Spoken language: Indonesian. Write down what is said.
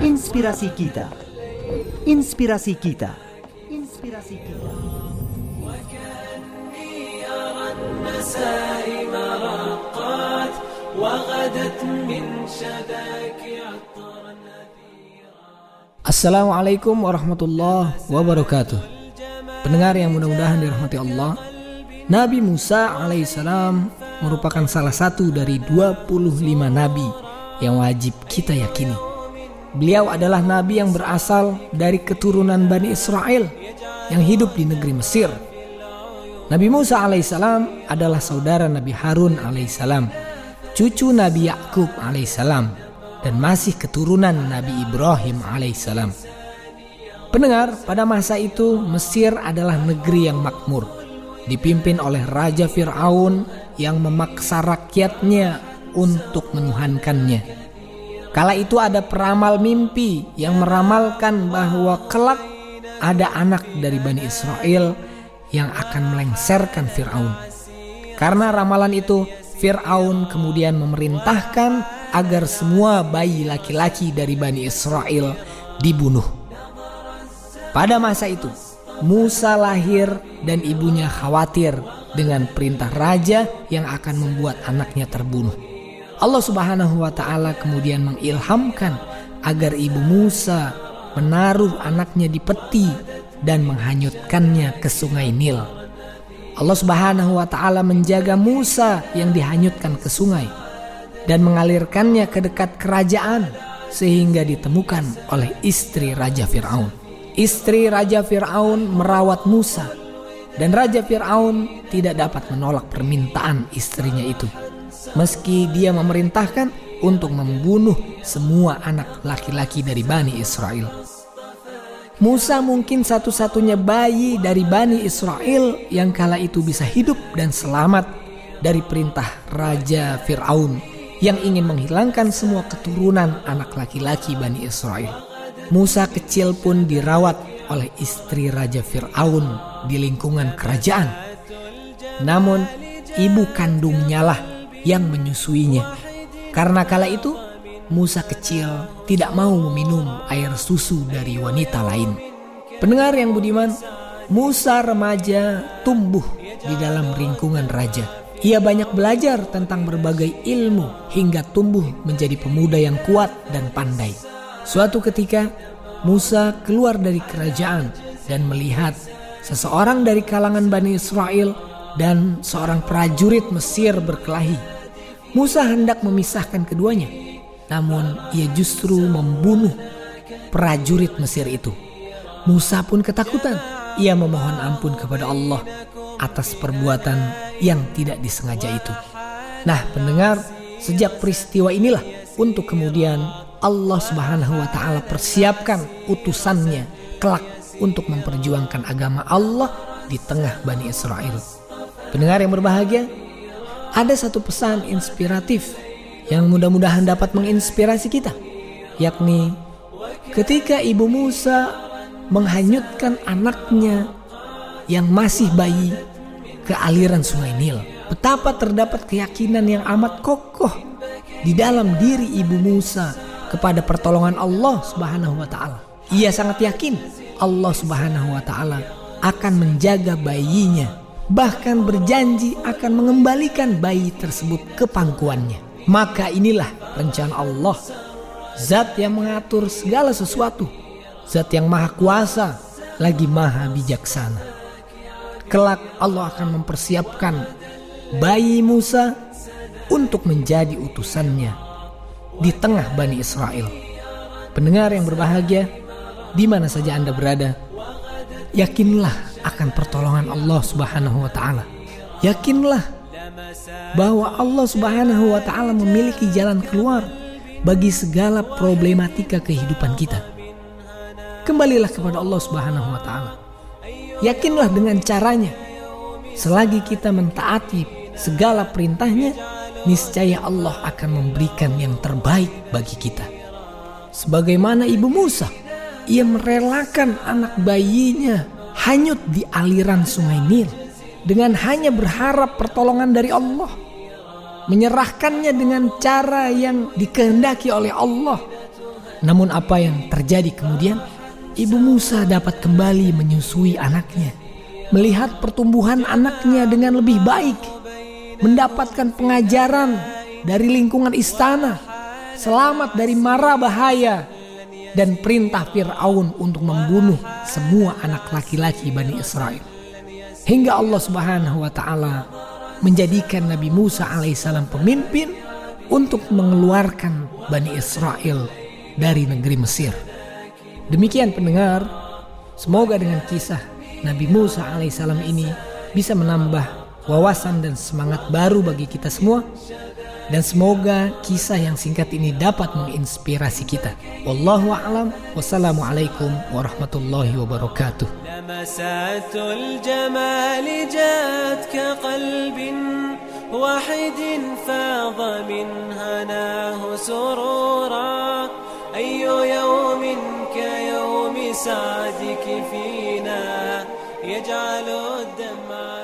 Inspirasi kita. Inspirasi kita. Inspirasi kita. Assalamualaikum warahmatullahi wabarakatuh. Pendengar yang mudah-mudahan dirahmati Allah, Nabi Musa alaihissalam merupakan salah satu dari 25 nabi yang wajib kita yakini. Beliau adalah nabi yang berasal dari keturunan Bani Israel yang hidup di negeri Mesir. Nabi Musa alaihissalam adalah saudara Nabi Harun alaihissalam, cucu Nabi Yakub alaihissalam, dan masih keturunan Nabi Ibrahim alaihissalam. Pendengar, pada masa itu Mesir adalah negeri yang makmur, dipimpin oleh Raja Fir'aun yang memaksa rakyatnya untuk menuhankannya. Kala itu ada peramal mimpi yang meramalkan bahwa kelak ada anak dari Bani Israel yang akan melengsarkan Fir'aun. Karena ramalan itu, Fir'aun kemudian memerintahkan agar semua bayi laki-laki dari Bani Israel dibunuh. Pada masa itu, Musa lahir dan ibunya khawatir dengan perintah raja yang akan membuat anaknya terbunuh. Allah Subhanahu wa taala kemudian mengilhamkan agar ibu Musa menaruh anaknya di peti dan menghanyutkannya ke sungai Nil. Allah Subhanahu wa taala menjaga Musa yang dihanyutkan ke sungai dan mengalirkannya ke dekat kerajaan sehingga ditemukan oleh istri Raja Firaun. Istri Raja Fir'aun merawat Musa dan Raja Fir'aun tidak dapat menolak permintaan istrinya itu. Meski dia memerintahkan untuk membunuh semua anak laki-laki dari Bani Israel. Musa mungkin satu-satunya bayi dari Bani Israel yang kala itu bisa hidup dan selamat dari perintah Raja Fir'aun yang ingin menghilangkan semua keturunan anak laki-laki Bani Israel. Musa kecil pun dirawat oleh istri Raja Fir'aun di lingkungan kerajaan. Namun ibu kandungnya lah yang menyusuinya. Karena kala itu Musa kecil tidak mau meminum air susu dari wanita lain. Pendengar yang budiman, Musa remaja tumbuh di dalam lingkungan raja. Ia banyak belajar tentang berbagai ilmu hingga tumbuh menjadi pemuda yang kuat dan pandai. Suatu ketika Musa keluar dari kerajaan dan melihat seseorang dari kalangan Bani Israel dan seorang prajurit Mesir berkelahi. Musa hendak memisahkan keduanya, namun ia justru membunuh prajurit Mesir itu. Musa pun ketakutan. Ia memohon ampun kepada Allah atas perbuatan yang tidak disengaja itu. Nah, pendengar, sejak peristiwa inilah untuk kemudian Allah Subhanahu wa taala persiapkan utusannya kelak untuk memperjuangkan agama Allah di tengah Bani Israel. Pendengar yang berbahagia, ada satu pesan inspiratif yang mudah-mudahan dapat menginspirasi kita, yakni ketika ibu Musa menghanyutkan anaknya yang masih bayi ke aliran sungai Nil. Betapa terdapat keyakinan yang amat kokoh di dalam diri ibu Musa kepada pertolongan Allah Subhanahu wa taala. Ia sangat yakin Allah Subhanahu wa taala akan menjaga bayinya, bahkan berjanji akan mengembalikan bayi tersebut ke pangkuannya. Maka inilah rencana Allah, zat yang mengatur segala sesuatu, zat yang maha kuasa lagi maha bijaksana. Kelak Allah akan mempersiapkan bayi Musa untuk menjadi utusannya di tengah Bani Israel. Pendengar yang berbahagia, di mana saja Anda berada, yakinlah akan pertolongan Allah Subhanahu wa taala. Yakinlah bahwa Allah Subhanahu wa taala memiliki jalan keluar bagi segala problematika kehidupan kita. Kembalilah kepada Allah Subhanahu wa taala. Yakinlah dengan caranya. Selagi kita mentaati segala perintahnya, niscaya Allah akan memberikan yang terbaik bagi kita. Sebagaimana ibu Musa, ia merelakan anak bayinya hanyut di aliran sungai Nil dengan hanya berharap pertolongan dari Allah. menyerahkannya dengan cara yang dikehendaki oleh Allah. Namun apa yang terjadi kemudian? Ibu Musa dapat kembali menyusui anaknya, melihat pertumbuhan anaknya dengan lebih baik, mendapatkan pengajaran dari lingkungan istana, selamat dari mara bahaya, dan perintah Fir'aun untuk membunuh semua anak laki-laki Bani Israel. Hingga Allah Subhanahu wa Ta'ala menjadikan Nabi Musa alaihissalam pemimpin untuk mengeluarkan Bani Israel dari negeri Mesir. Demikian pendengar, semoga dengan kisah Nabi Musa alaihissalam ini bisa menambah wawasan dan semangat baru bagi kita semua dan semoga kisah yang singkat ini dapat menginspirasi kita. Wallahu a'lam. Wassalamualaikum warahmatullahi wabarakatuh. واحد فاض من هناه سرورا أي يوم كيوم سعدك فينا يجعل الدمع في العيون